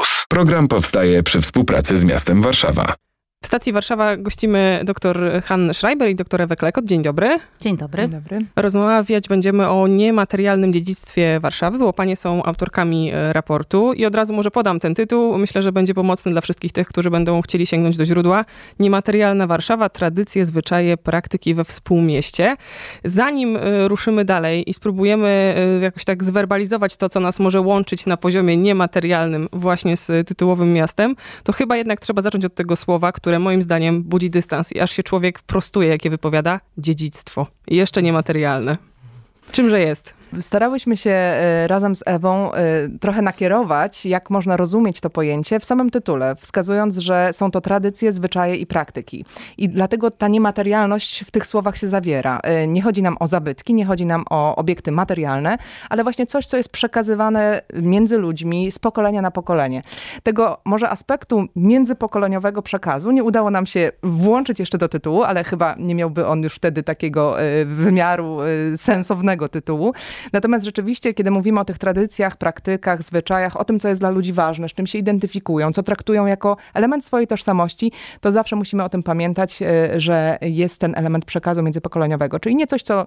Campus. Program powstaje przy współpracy z miastem Warszawa. W stacji Warszawa gościmy dr Hannę Schreiber i dr Ewę Klekot. Dzień dobry. Dzień dobry. Dzień dobry. Rozmawiać będziemy o niematerialnym dziedzictwie Warszawy, bo panie są autorkami e, raportu i od razu może podam ten tytuł. Myślę, że będzie pomocny dla wszystkich tych, którzy będą chcieli sięgnąć do źródła. Niematerialna Warszawa, tradycje, zwyczaje, praktyki we współmieście. Zanim e, ruszymy dalej i spróbujemy e, jakoś tak zwerbalizować to, co nas może łączyć na poziomie niematerialnym właśnie z tytułowym miastem, to chyba jednak trzeba zacząć od tego słowa, które które moim zdaniem budzi dystans i aż się człowiek prostuje, jakie wypowiada, dziedzictwo. I jeszcze niematerialne. Czymże jest? Starałyśmy się e, razem z Ewą e, trochę nakierować, jak można rozumieć to pojęcie w samym tytule, wskazując, że są to tradycje, zwyczaje i praktyki. I dlatego ta niematerialność w tych słowach się zawiera. E, nie chodzi nam o zabytki, nie chodzi nam o obiekty materialne, ale właśnie coś, co jest przekazywane między ludźmi z pokolenia na pokolenie. Tego może aspektu międzypokoleniowego przekazu nie udało nam się włączyć jeszcze do tytułu, ale chyba nie miałby on już wtedy takiego wymiaru sensownego tytułu. Natomiast rzeczywiście, kiedy mówimy o tych tradycjach, praktykach, zwyczajach, o tym, co jest dla ludzi ważne, z czym się identyfikują, co traktują jako element swojej tożsamości, to zawsze musimy o tym pamiętać, e, że jest ten element przekazu międzypokoleniowego. Czyli nie coś, co,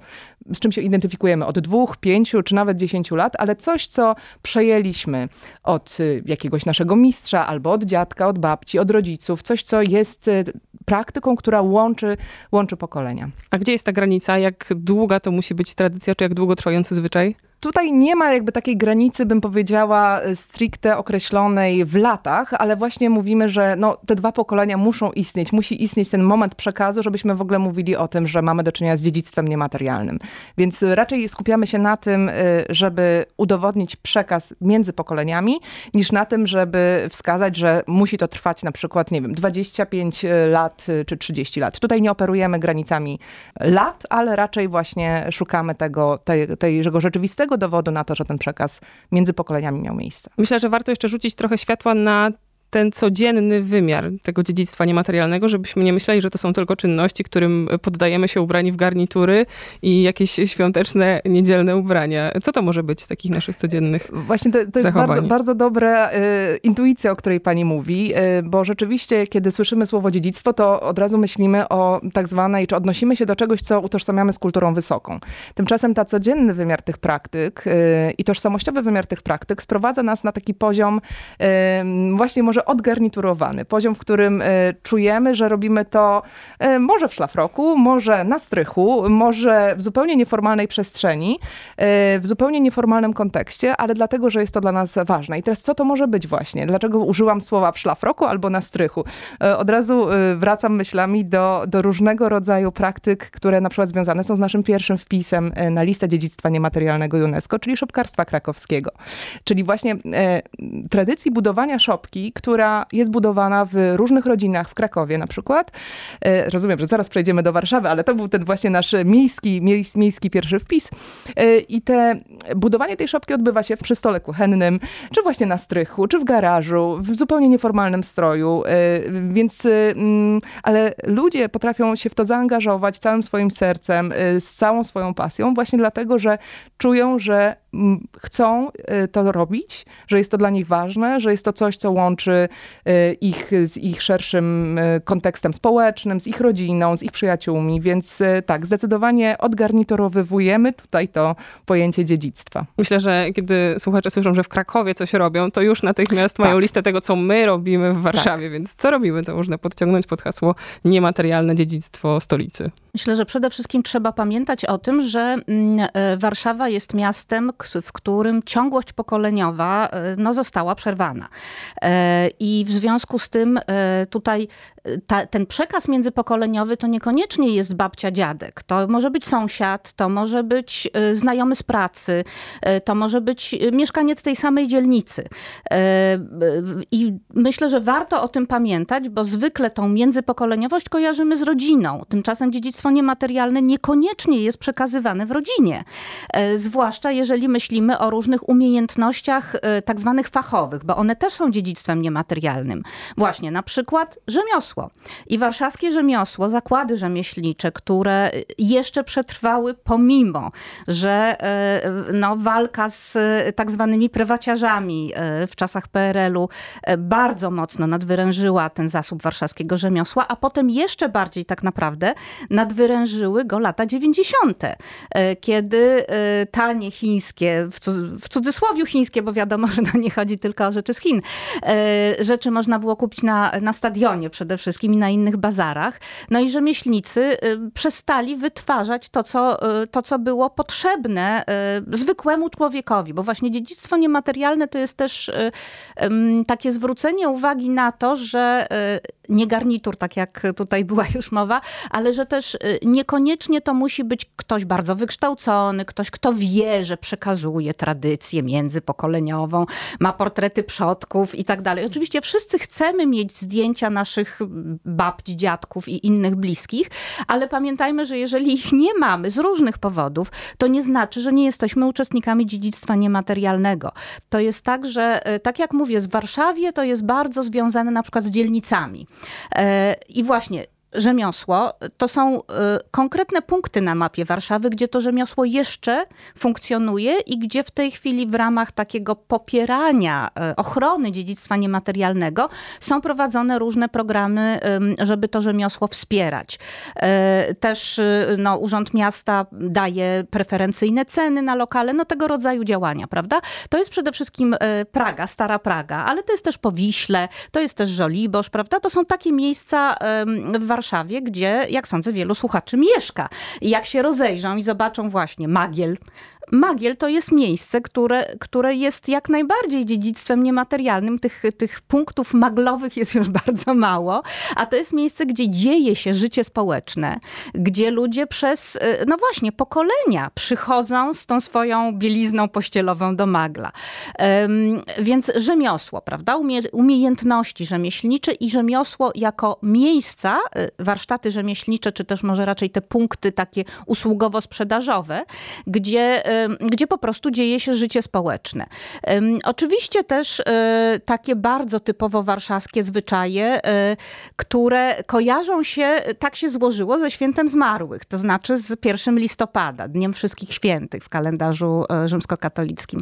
z czym się identyfikujemy od dwóch, pięciu, czy nawet dziesięciu lat, ale coś, co przejęliśmy od e, jakiegoś naszego mistrza, albo od dziadka, od babci, od rodziców. Coś, co jest e, praktyką, która łączy, łączy pokolenia. A gdzie jest ta granica? Jak długa to musi być tradycja, czy jak długo trwający zwyczaj? zwyczaj? Tutaj nie ma jakby takiej granicy, bym powiedziała, stricte określonej w latach, ale właśnie mówimy, że no, te dwa pokolenia muszą istnieć. Musi istnieć ten moment przekazu, żebyśmy w ogóle mówili o tym, że mamy do czynienia z dziedzictwem niematerialnym. Więc raczej skupiamy się na tym, y, żeby udowodnić przekaz między pokoleniami, niż na tym, żeby wskazać, że musi to trwać na przykład, nie wiem, 25 lat czy 30 lat. Tutaj nie operujemy granicami lat, ale raczej właśnie szukamy tego, tej, tego rzeczywistego dowodu na to, że ten przekaz między pokoleniami miał miejsce. Myślę, że warto jeszcze rzucić trochę światła na ten codzienny wymiar tego dziedzictwa niematerialnego, żebyśmy nie myśleli, że to są tylko czynności, którym poddajemy się ubrani w garnitury i jakieś świąteczne, niedzielne ubrania. Co to może być z takich naszych codziennych Właśnie to, to jest bardzo, bardzo dobra y, intuicja, o której pani mówi, y, bo rzeczywiście, kiedy słyszymy słowo dziedzictwo, to od razu myślimy o tak zwanej, czy odnosimy się do czegoś, co utożsamiamy z kulturą wysoką. Tymczasem ta codzienny wymiar tych praktyk y, i tożsamościowy wymiar tych praktyk sprowadza nas na taki poziom właśnie może odgarniturowany. Poziom, w którym e, czujemy, że robimy to e, może w szlafroku, może na strychu, może w zupełnie nieformalnej przestrzeni, e, w zupełnie nieformalnym kontekście, ale dlatego, że jest to dla nas ważne. I teraz co to może być właśnie? Dlaczego użyłam słowa w szlafroku albo na strychu? Od razu wracam myślami do, do różnego rodzaju praktyk, które na przykład związane są z naszym pierwszym wpisem na listę dziedzictwa niematerialnego UNESCO, czyli szopkarstwa krakowskiego. Czyli właśnie tradycji budowania szopki, która która jest budowana w różnych rodzinach w Krakowie na przykład. E, rozumiem, że zaraz przejdziemy do Warszawy, ale to był ten właśnie nasz miejski, miejski pierwszy wpis. E, I te budowanie tej szopki odbywa się przy stole kuchennym, czy właśnie na strychu, czy w garażu, w zupełnie nieformalnym stroju. E, więc, mm, ale ludzie potrafią się w to zaangażować całym swoim sercem, z całą swoją pasją, właśnie dlatego, że czują, że chcą y, to robić, że jest to dla nich ważne, że jest to coś, co łączy y, ich z ich szerszym y, kontekstem społecznym, z ich rodziną, z ich przyjaciółmi, więc tak, zdecydowanie odgarnitorowywujemy tutaj to pojęcie dziedzictwa. Myślę, że kiedy słuchacze słyszą, że w Krakowie coś robią, to już natychmiast tak. mają listę tego, co my robimy w Warszawie, tak. więc co robimy, to można podciągnąć pod hasło niematerialne dziedzictwo stolicy. Myślę, że przede wszystkim trzeba pamiętać o tym, że mm, Warszawa jest miastem, w którym ciągłość pokoleniowa e, no, została przerwana. E, I w związku z tym e, tutaj ta, ten przekaz międzypokoleniowy to niekoniecznie jest babcia, dziadek. To może być sąsiad, to może być znajomy z pracy, to może być mieszkaniec tej samej dzielnicy. I myślę, że warto o tym pamiętać, bo zwykle tą międzypokoleniowość kojarzymy z rodziną. Tymczasem dziedzictwo niematerialne niekoniecznie jest przekazywane w rodzinie. Zwłaszcza jeżeli myślimy o różnych umiejętnościach tak zwanych fachowych, bo one też są dziedzictwem niematerialnym. Właśnie na przykład rzemiosło rzemiosło. I warszawskie rzemiosło, zakłady rzemieślnicze, które jeszcze przetrwały pomimo, że no, walka z tak zwanymi prywaciarzami w czasach PRL-u bardzo mocno nadwyrężyła ten zasób warszawskiego rzemiosła, a potem jeszcze bardziej tak naprawdę nadwyrężyły go lata 90., kiedy tanie chińskie, w cudzysłowie chińskie, bo wiadomo, że to nie chodzi tylko o rzeczy z Chin, rzeczy można było kupić na, na stadionie przede wszystkim i na innych bazarach. No i rzemieślnicy y, przestali wytwarzać to, co, y, to, co było potrzebne y, zwykłemu człowiekowi, bo właśnie dziedzictwo niematerialne to jest też takie zwrócenie uwagi na to, że nie garnitur, tak jak tutaj była już mowa, ale że też niekoniecznie to musi być ktoś bardzo wykształcony, ktoś, kto wie, że przekazuje tradycję międzypokoleniową, ma portrety przodków i tak dalej. Oczywiście wszyscy chcemy mieć zdjęcia naszych babci, dziadków i innych bliskich, ale pamiętajmy, że jeżeli ich nie mamy z różnych powodów, to nie znaczy, że nie jesteśmy uczestnikami dziedzictwa niematerialnego. To jest tak, że e, tak jak mówię, z Warszawie to jest bardzo związane na przykład z dzielnicami. E, I właśnie rzemiosło to są y, konkretne punkty na mapie Warszawy, gdzie to rzemiosło jeszcze funkcjonuje i gdzie w tej chwili w ramach takiego popierania y, ochrony dziedzictwa niematerialnego są prowadzone różne programy, żeby to rzemiosło wspierać. Y, też no, Urząd Miasta daje preferencyjne ceny na lokale, no tego rodzaju działania, prawda? To jest przede wszystkim Praga, Stara Praga, ale to jest też Powiśle, to jest też Żoliborz, prawda? To są takie miejsca w Warszawie, Warszawie, gdzie, jak sądzę, wielu słuchaczy mieszka. I jak się rozejrzą i zobaczą właśnie Magiel, Magiel to jest miejsce, które, które jest jak najbardziej dziedzictwem niematerialnym. Tych, tych punktów maglowych jest już bardzo mało, a to jest miejsce, gdzie dzieje się życie społeczne, gdzie ludzie przez, y, no właśnie, pokolenia przychodzą z tą swoją bielizną pościelową do magla. Więc rzemiosło, prawda? Umie, umiejętności rzemieślnicze i rzemiosło jako miejsca, y, warsztaty rzemieślnicze, czy też może raczej te punkty takie usługowo-sprzedażowe, gdzie gdzie po prostu dzieje się życie społeczne. Oczywiście też e, takie bardzo typowo warszawskie zwyczaje, e, które kojarzą się, tak się złożyło, ze świętem zmarłych, to znaczy z 1 listopada, Dniem Wszystkich Świętych w kalendarzu e, rzymskokatolickim.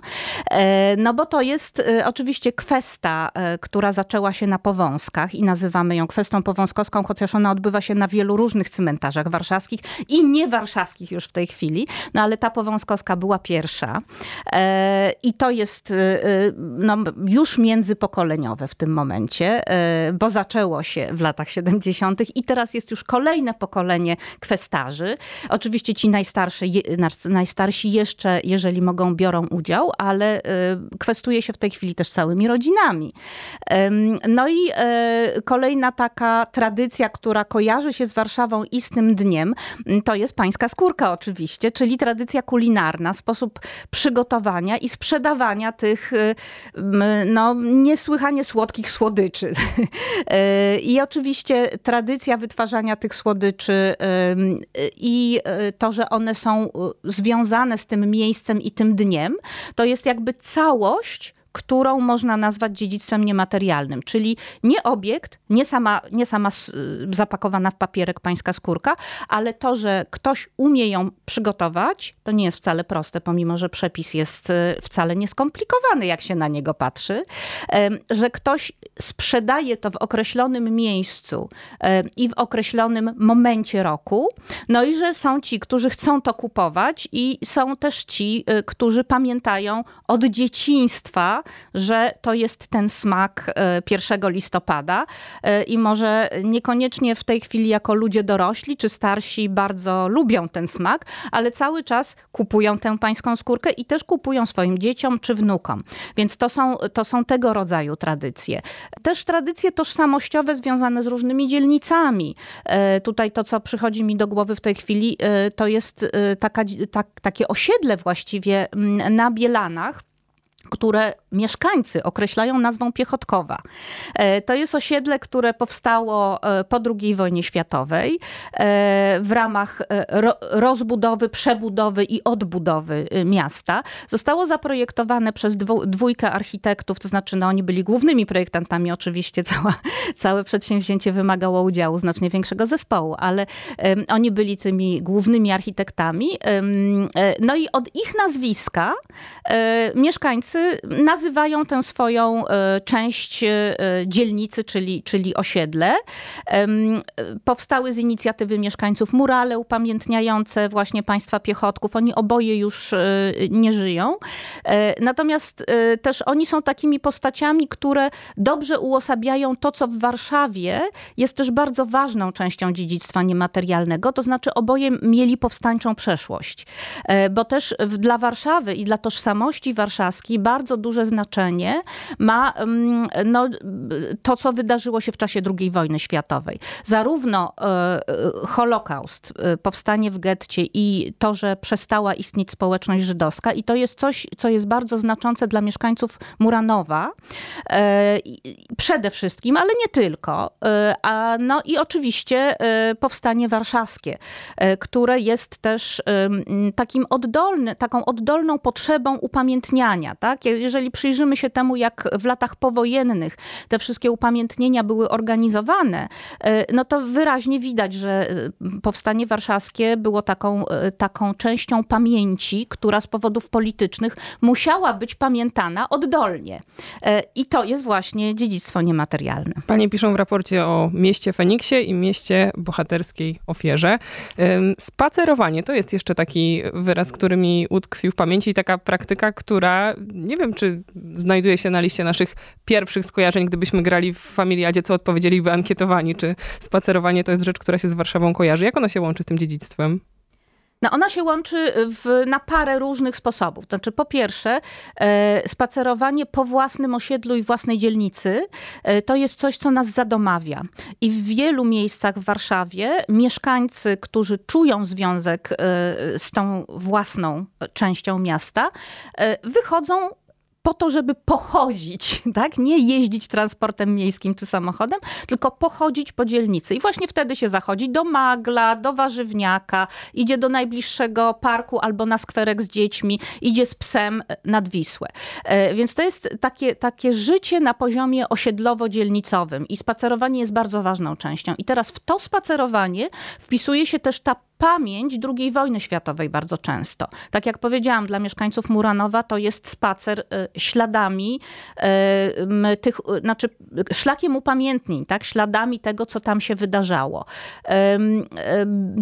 No bo to jest oczywiście kwesta, która zaczęła się na Powązkach i nazywamy ją kwestą powązkowską, chociaż ona odbywa się na wielu różnych cmentarzach warszawskich i niewarszawskich już w tej chwili, no ale ta powązkowska była pierwsza. E, I to jest e, e, no, już międzypokoleniowe w tym momencie, bo zaczęło się w latach 70. i teraz jest już kolejne pokolenie kwestarzy. Oczywiście ci najstarsi, jeszcze, jeżeli mogą, biorą udział, ale kwestuje się w tej chwili też całymi rodzinami. No i kolejna taka tradycja, która kojarzy się z Warszawą i z tym dniem, to jest pańska skórka oczywiście, czyli tradycja kulinarna, sposób przygotowania i sprzedawania tych y, no, niesłychanie słodkich słodyczy. Y, I oczywiście tradycja wytwarzania tych słodyczy y, i to, że one są związane z tym miejscem i tym dniem, to jest jakby całość, którą można nazwać dziedzictwem niematerialnym, czyli nie obiekt, nie sama, nie sama zapakowana w papierek pańska skórka, ale to, że ktoś umie ją przygotować, to nie jest wcale proste, pomimo że przepis jest y, wcale nieskomplikowany, jak się na niego patrzy, że ktoś sprzedaje to w określonym miejscu i w określonym momencie roku, no i że są ci, którzy chcą to kupować i są też ci, y, którzy pamiętają od dzieciństwa, że to jest ten smak 1 e, listopada e, i może niekoniecznie w tej chwili jako ludzie dorośli czy starsi bardzo lubią ten smak, ale cały czas kupują tę pańską skórkę i też kupują swoim dzieciom czy wnukom. Więc to są, to są tego rodzaju tradycje. Też tradycje tożsamościowe związane z różnymi dzielnicami. E, tutaj to, co przychodzi mi do głowy w tej chwili, to jest taka, tak, takie osiedle właściwie na Bielanach, które mieszkańcy określają nazwą Piechotkowa. E, to jest osiedle, które powstało e, po II wojnie światowej e, w ramach rozbudowy, przebudowy i odbudowy miasta. Zostało zaprojektowane przez dwójkę architektów, to znaczy no, oni byli głównymi projektantami, oczywiście cała, całe przedsięwzięcie wymagało udziału znacznie większego zespołu, ale oni byli tymi głównymi architektami. No i od ich nazwiska mieszkańcy nazywają tę swoją e, część e, dzielnicy, czyli, czyli osiedle. Powstały z inicjatywy mieszkańców murale upamiętniające właśnie państwa piechotków. Oni oboje już e, nie żyją. Natomiast też oni są takimi postaciami, które dobrze uosabiają to, co w Warszawie jest też bardzo ważną częścią dziedzictwa niematerialnego. To znaczy oboje mieli powstańczą przeszłość. Bo też dla Warszawy i dla tożsamości warszawskiej bardzo duże znaczenie ma mm, no, to, co wydarzyło się w czasie II wojny światowej. Zarówno e, e, Holokaust, e, powstanie w getcie i to, że przestała istnieć społeczność żydowska i to jest coś, co jest bardzo znaczące dla mieszkańców Muranowa. Przede wszystkim, ale nie tylko. A, no i oczywiście powstanie warszawskie, które jest też takim oddolny, taką oddolną potrzebą upamiętniania. Tak? Jeżeli przyjrzymy się temu, jak w latach powojennych te wszystkie upamiętnienia były organizowane, e, no to wyraźnie widać, że e, powstanie warszawskie było taką, e, taką częścią pamięci, która z powodów politycznych musiała być pamiętana oddolnie. I to jest właśnie dziedzictwo niematerialne. Panie piszą w raporcie o mieście Feniksie i mieście bohaterskiej ofierze. Spacerowanie to jest jeszcze taki wyraz, który mi utkwił w pamięci i taka praktyka, która nie wiem, czy znajduje się na liście naszych pierwszych skojarzeń, gdybyśmy grali w familiadzie, co odpowiedzieliby ankietowani, czy spacerowanie to jest rzecz, która się z Warszawą kojarzy. Jak ona się łączy z tym dziedzictwem? No ona się łączy w, na parę różnych sposobów. Znaczy, po pierwsze, e, spacerowanie po własnym osiedlu i własnej dzielnicy e, to jest coś, co nas zadomawia. I w wielu miejscach w Warszawie mieszkańcy, którzy czują związek e, z tą własną częścią miasta, wychodzą po to, żeby pochodzić, tak? Nie jeździć transportem miejskim czy samochodem, tylko pochodzić po dzielnicy. I właśnie wtedy się zachodzi do magla, do warzywniaka, idzie do najbliższego parku albo na skwerek z dziećmi, idzie z psem nad Wisłę. E, więc to jest takie, takie życie na poziomie osiedlowo-dzielnicowym i spacerowanie jest bardzo ważną częścią. I teraz w to spacerowanie wpisuje się też ta pamięć II wojny światowej bardzo często. Tak jak powiedziałam, dla mieszkańców Muranowa to jest spacer y, śladami y, tych, y, znaczy szlakiem upamiętnień, tak? śladami tego, co tam się wydarzało.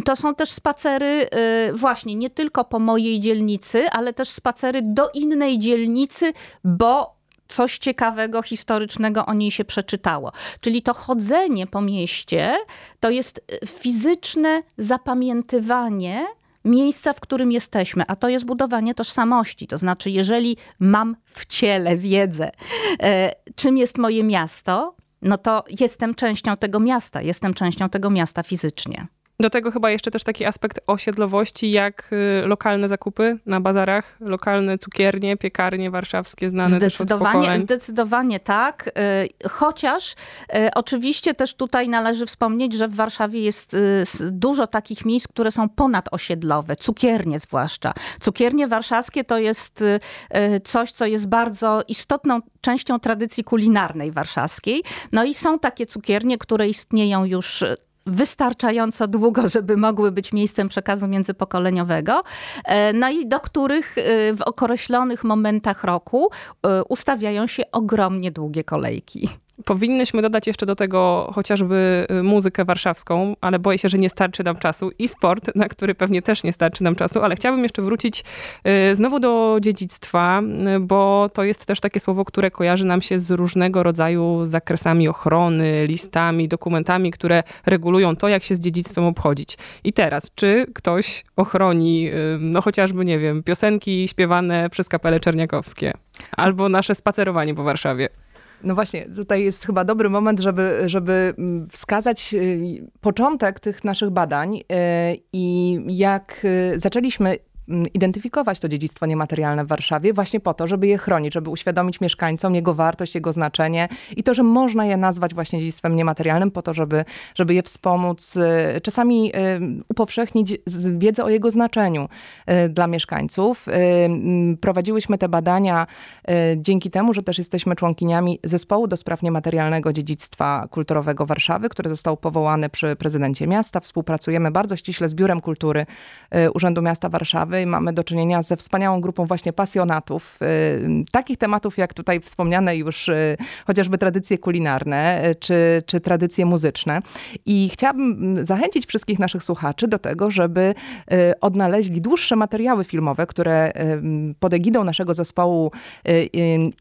To są też spacery właśnie nie tylko po mojej dzielnicy, ale też spacery do innej dzielnicy, bo coś ciekawego, historycznego o niej się przeczytało. Czyli to chodzenie po mieście to jest e, fizyczne zapamiętywanie miejsca, w którym jesteśmy, a to jest budowanie tożsamości. To znaczy, jeżeli mam w ciele wiedzę, e, czym jest moje miasto, no to jestem częścią tego miasta, jestem częścią tego miasta fizycznie. Do tego chyba jeszcze też taki aspekt osiedlowości, jak y, lokalne zakupy na bazarach, lokalne cukiernie, piekarnie warszawskie znane zdecydowanie, też Zdecydowanie tak, y, chociaż y, oczywiście też tutaj należy wspomnieć, że w Warszawie jest dużo takich miejsc, które są ponadosiedlowe, cukiernie zwłaszcza. Cukiernie warszawskie to jest coś, co jest bardzo istotną częścią tradycji kulinarnej warszawskiej. No i są takie cukiernie, które istnieją już wystarczająco długo, żeby mogły być miejscem przekazu międzypokoleniowego, e, no i do których e, w określonych momentach roku e, ustawiają się ogromnie długie kolejki. Powinnyśmy dodać jeszcze do tego chociażby y, muzykę warszawską, ale boję się, że nie starczy nam czasu i sport, na który pewnie też nie starczy nam czasu, ale chciałabym jeszcze wrócić y, znowu do dziedzictwa, y, bo to jest też takie słowo, które kojarzy nam się z różnego rodzaju zakresami ochrony, listami, dokumentami, które regulują to, jak się z dziedzictwem obchodzić. I teraz, czy ktoś ochroni, no chociażby, nie wiem, piosenki śpiewane przez kapele czerniakowskie, albo nasze spacerowanie po Warszawie? No właśnie, tutaj jest chyba dobry moment, żeby, żeby mm, wskazać y, początek tych naszych badań y, i jak y, zaczęliśmy identyfikować to dziedzictwo niematerialne w Warszawie właśnie po to, żeby je chronić, żeby uświadomić mieszkańcom jego wartość, jego znaczenie i to, że można je nazwać właśnie dziedzictwem niematerialnym po to, żeby, żeby je wspomóc, y, czasami upowszechnić wiedzę o jego znaczeniu dla mieszkańców. Prowadziłyśmy te badania dzięki temu, że też jesteśmy członkiniami zespołu do spraw niematerialnego dziedzictwa kulturowego Warszawy, który został powołany przy prezydencie miasta. Współpracujemy bardzo ściśle z Biurem Kultury y, Urzędu Miasta Warszawy mamy do czynienia ze wspaniałą grupą właśnie pasjonatów y, takich tematów, jak tutaj wspomniane już y, chociażby tradycje kulinarne czy, czy tradycje muzyczne. I chciałabym zachęcić wszystkich naszych słuchaczy do tego, żeby odnaleźli dłuższe materiały filmowe, które pod egidą naszego zespołu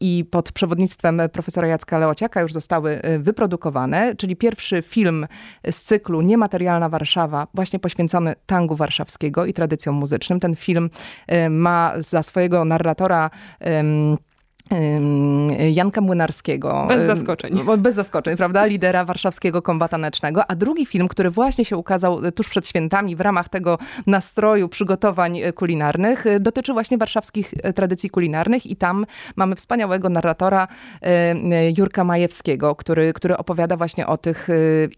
i pod przewodnictwem profesora Jacka Leociaka już zostały wyprodukowane, czyli pierwszy film z cyklu Niematerialna Warszawa, właśnie poświęcony tangu warszawskiego i tradycjom muzycznym. Ten film e, ma za swojego narratora Janka Młynarskiego. Bez zaskoczeń. Bez zaskoczeń, prawda? Lidera warszawskiego kombatanecznego. A drugi film, który właśnie się ukazał e, tuż przed świętami w ramach tego nastroju przygotowań e, kulinarnych, e, dotyczy właśnie warszawskich tradycji kulinarnych i tam mamy wspaniałego narratora Jurka Majewskiego, który, który opowiada właśnie o tych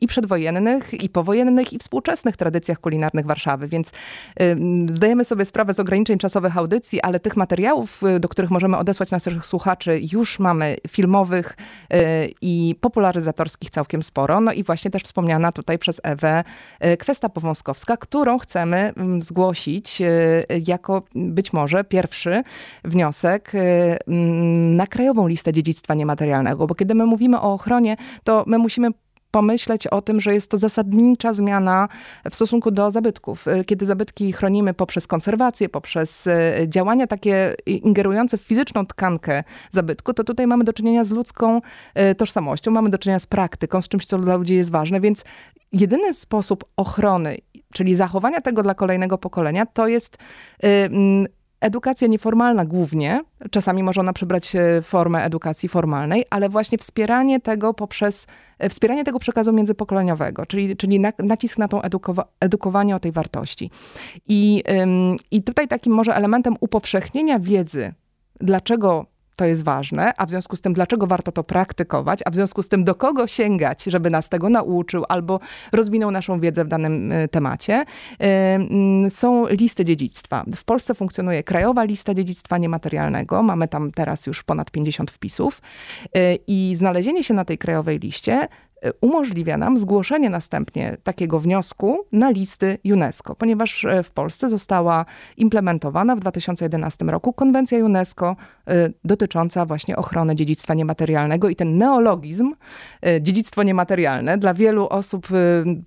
i przedwojennych, i powojennych, i współczesnych tradycjach kulinarnych Warszawy. Więc zdajemy sobie sprawę z ograniczeń czasowych audycji, ale tych materiałów, do których możemy odesłać naszych słuchaczy, słuchaczy już mamy filmowych y, i popularyzatorskich całkiem sporo. No i właśnie też wspomniana tutaj przez Ewę y, kwestia powązkowska, którą chcemy mm, zgłosić y, jako być może pierwszy wniosek mm, na krajową listę dziedzictwa niematerialnego. Bo kiedy my mówimy o ochronie, to my musimy pomyśleć o tym, że jest to zasadnicza zmiana w stosunku do zabytków. Y, kiedy zabytki chronimy poprzez konserwację, poprzez y, działania takie ingerujące w fizyczną tkankę zabytku, to tutaj mamy do czynienia z ludzką y, tożsamością, mamy do czynienia z praktyką, z czymś, co dla ludzi jest ważne, więc jedyny sposób ochrony, czyli zachowania tego dla kolejnego pokolenia, to jest edukacja nieformalna głównie, czasami może ona przybrać e, formę edukacji formalnej, ale właśnie wspieranie tego poprzez, e, wspieranie tego przekazu międzypokoleniowego, czyli, czyli nacisk na tą edukowa edukowanie o tej wartości. I, I tutaj takim może elementem upowszechnienia wiedzy, dlaczego to jest ważne, a w związku z tym, dlaczego warto to praktykować, a w związku z tym, do kogo sięgać, żeby nas tego nauczył albo rozwinął naszą wiedzę w danym e, temacie, e, mm, są listy dziedzictwa. W Polsce funkcjonuje Krajowa Lista Dziedzictwa Niematerialnego. Mamy tam teraz już ponad 50 wpisów e, i znalezienie się na tej krajowej liście umożliwia nam zgłoszenie następnie takiego wniosku na listy UNESCO, ponieważ e, w Polsce została implementowana w 2011 roku konwencja UNESCO e, dotycząca właśnie ochrony dziedzictwa niematerialnego i ten neologizm, e, dziedzictwo niematerialne, dla wielu osób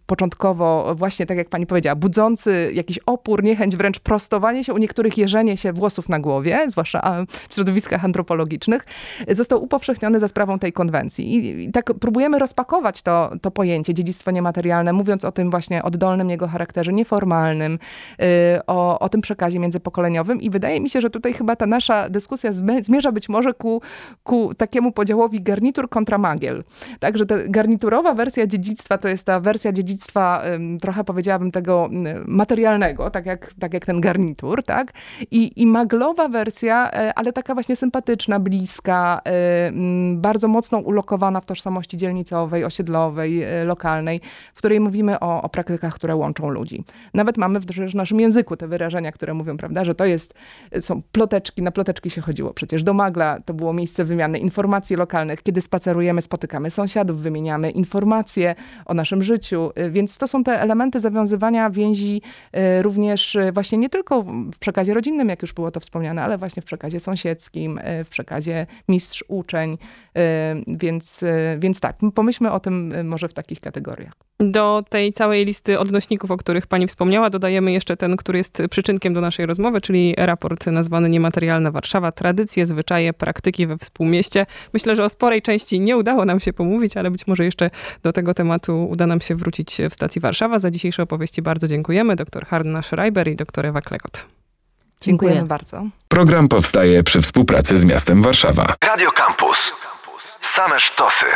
początkowo właśnie, tak jak pani powiedziała, budzący jakiś opór, niechęć, wręcz prostowanie się, u niektórych jeżenie się włosów na głowie, zwłaszcza w środowiskach antropologicznych, został upowszechniony za sprawą tej konwencji. I tak próbujemy rozpakować to, to pojęcie dziedzictwo niematerialne, mówiąc o tym właśnie oddolnym jego charakterze nieformalnym, y, o, o tym przekazie międzypokoleniowym i wydaje mi się, że tutaj chyba ta nasza dyskusja zmierza być może ku, ku takiemu podziałowi garnitur kontra magiel. Także ta garniturowa wersja dziedzictwa to jest ta wersja dziedzictwa, trochę powiedziałabym tego materialnego, tak jak, tak jak ten garnitur, tak? I, I maglowa wersja, e, ale taka właśnie sympatyczna, bliska, e, bardzo mocno ulokowana w tożsamości dzielnicowej, osiedlowej, e, lokalnej, w której mówimy o, o praktykach, które łączą ludzi. Nawet mamy w naszym języku te wyrażenia, które mówią, prawda, że to jest, są ploteczki, na ploteczki się chodziło przecież. Do Magla to było miejsce wymiany informacji lokalnych. Kiedy spacerujemy, spotykamy sąsiadów, wymieniamy informacje o naszym życiu, e, więc to są te elementy zawiązywania więzi e, również właśnie nie tylko w przekazie rodzinnym, jak już było to wspomniane, ale właśnie w przekazie sąsiedzkim, w przekazie mistrz-uczeń, więc, więc tak, pomyślmy o tym y, może w takich kategoriach. Do tej całej listy odnośników, o których pani wspomniała, dodajemy jeszcze ten, który jest przyczynkiem do naszej rozmowy, czyli raport nazwany Niematerialna Warszawa. Tradycje, zwyczaje, praktyki we współmieście. Myślę, że o sporej części nie udało nam się pomówić, ale być może jeszcze do tego tematu uda nam się wrócić w stacji Warszawa. Za dzisiejsze opowieści bardzo dziękujemy. Doktor Harna Schreiber i doktor Ewa Klegot. Dziękujemy Dziękuję. bardzo. Program powstaje przy współpracy z miastem Warszawa. Radio Campus. Same sztosy.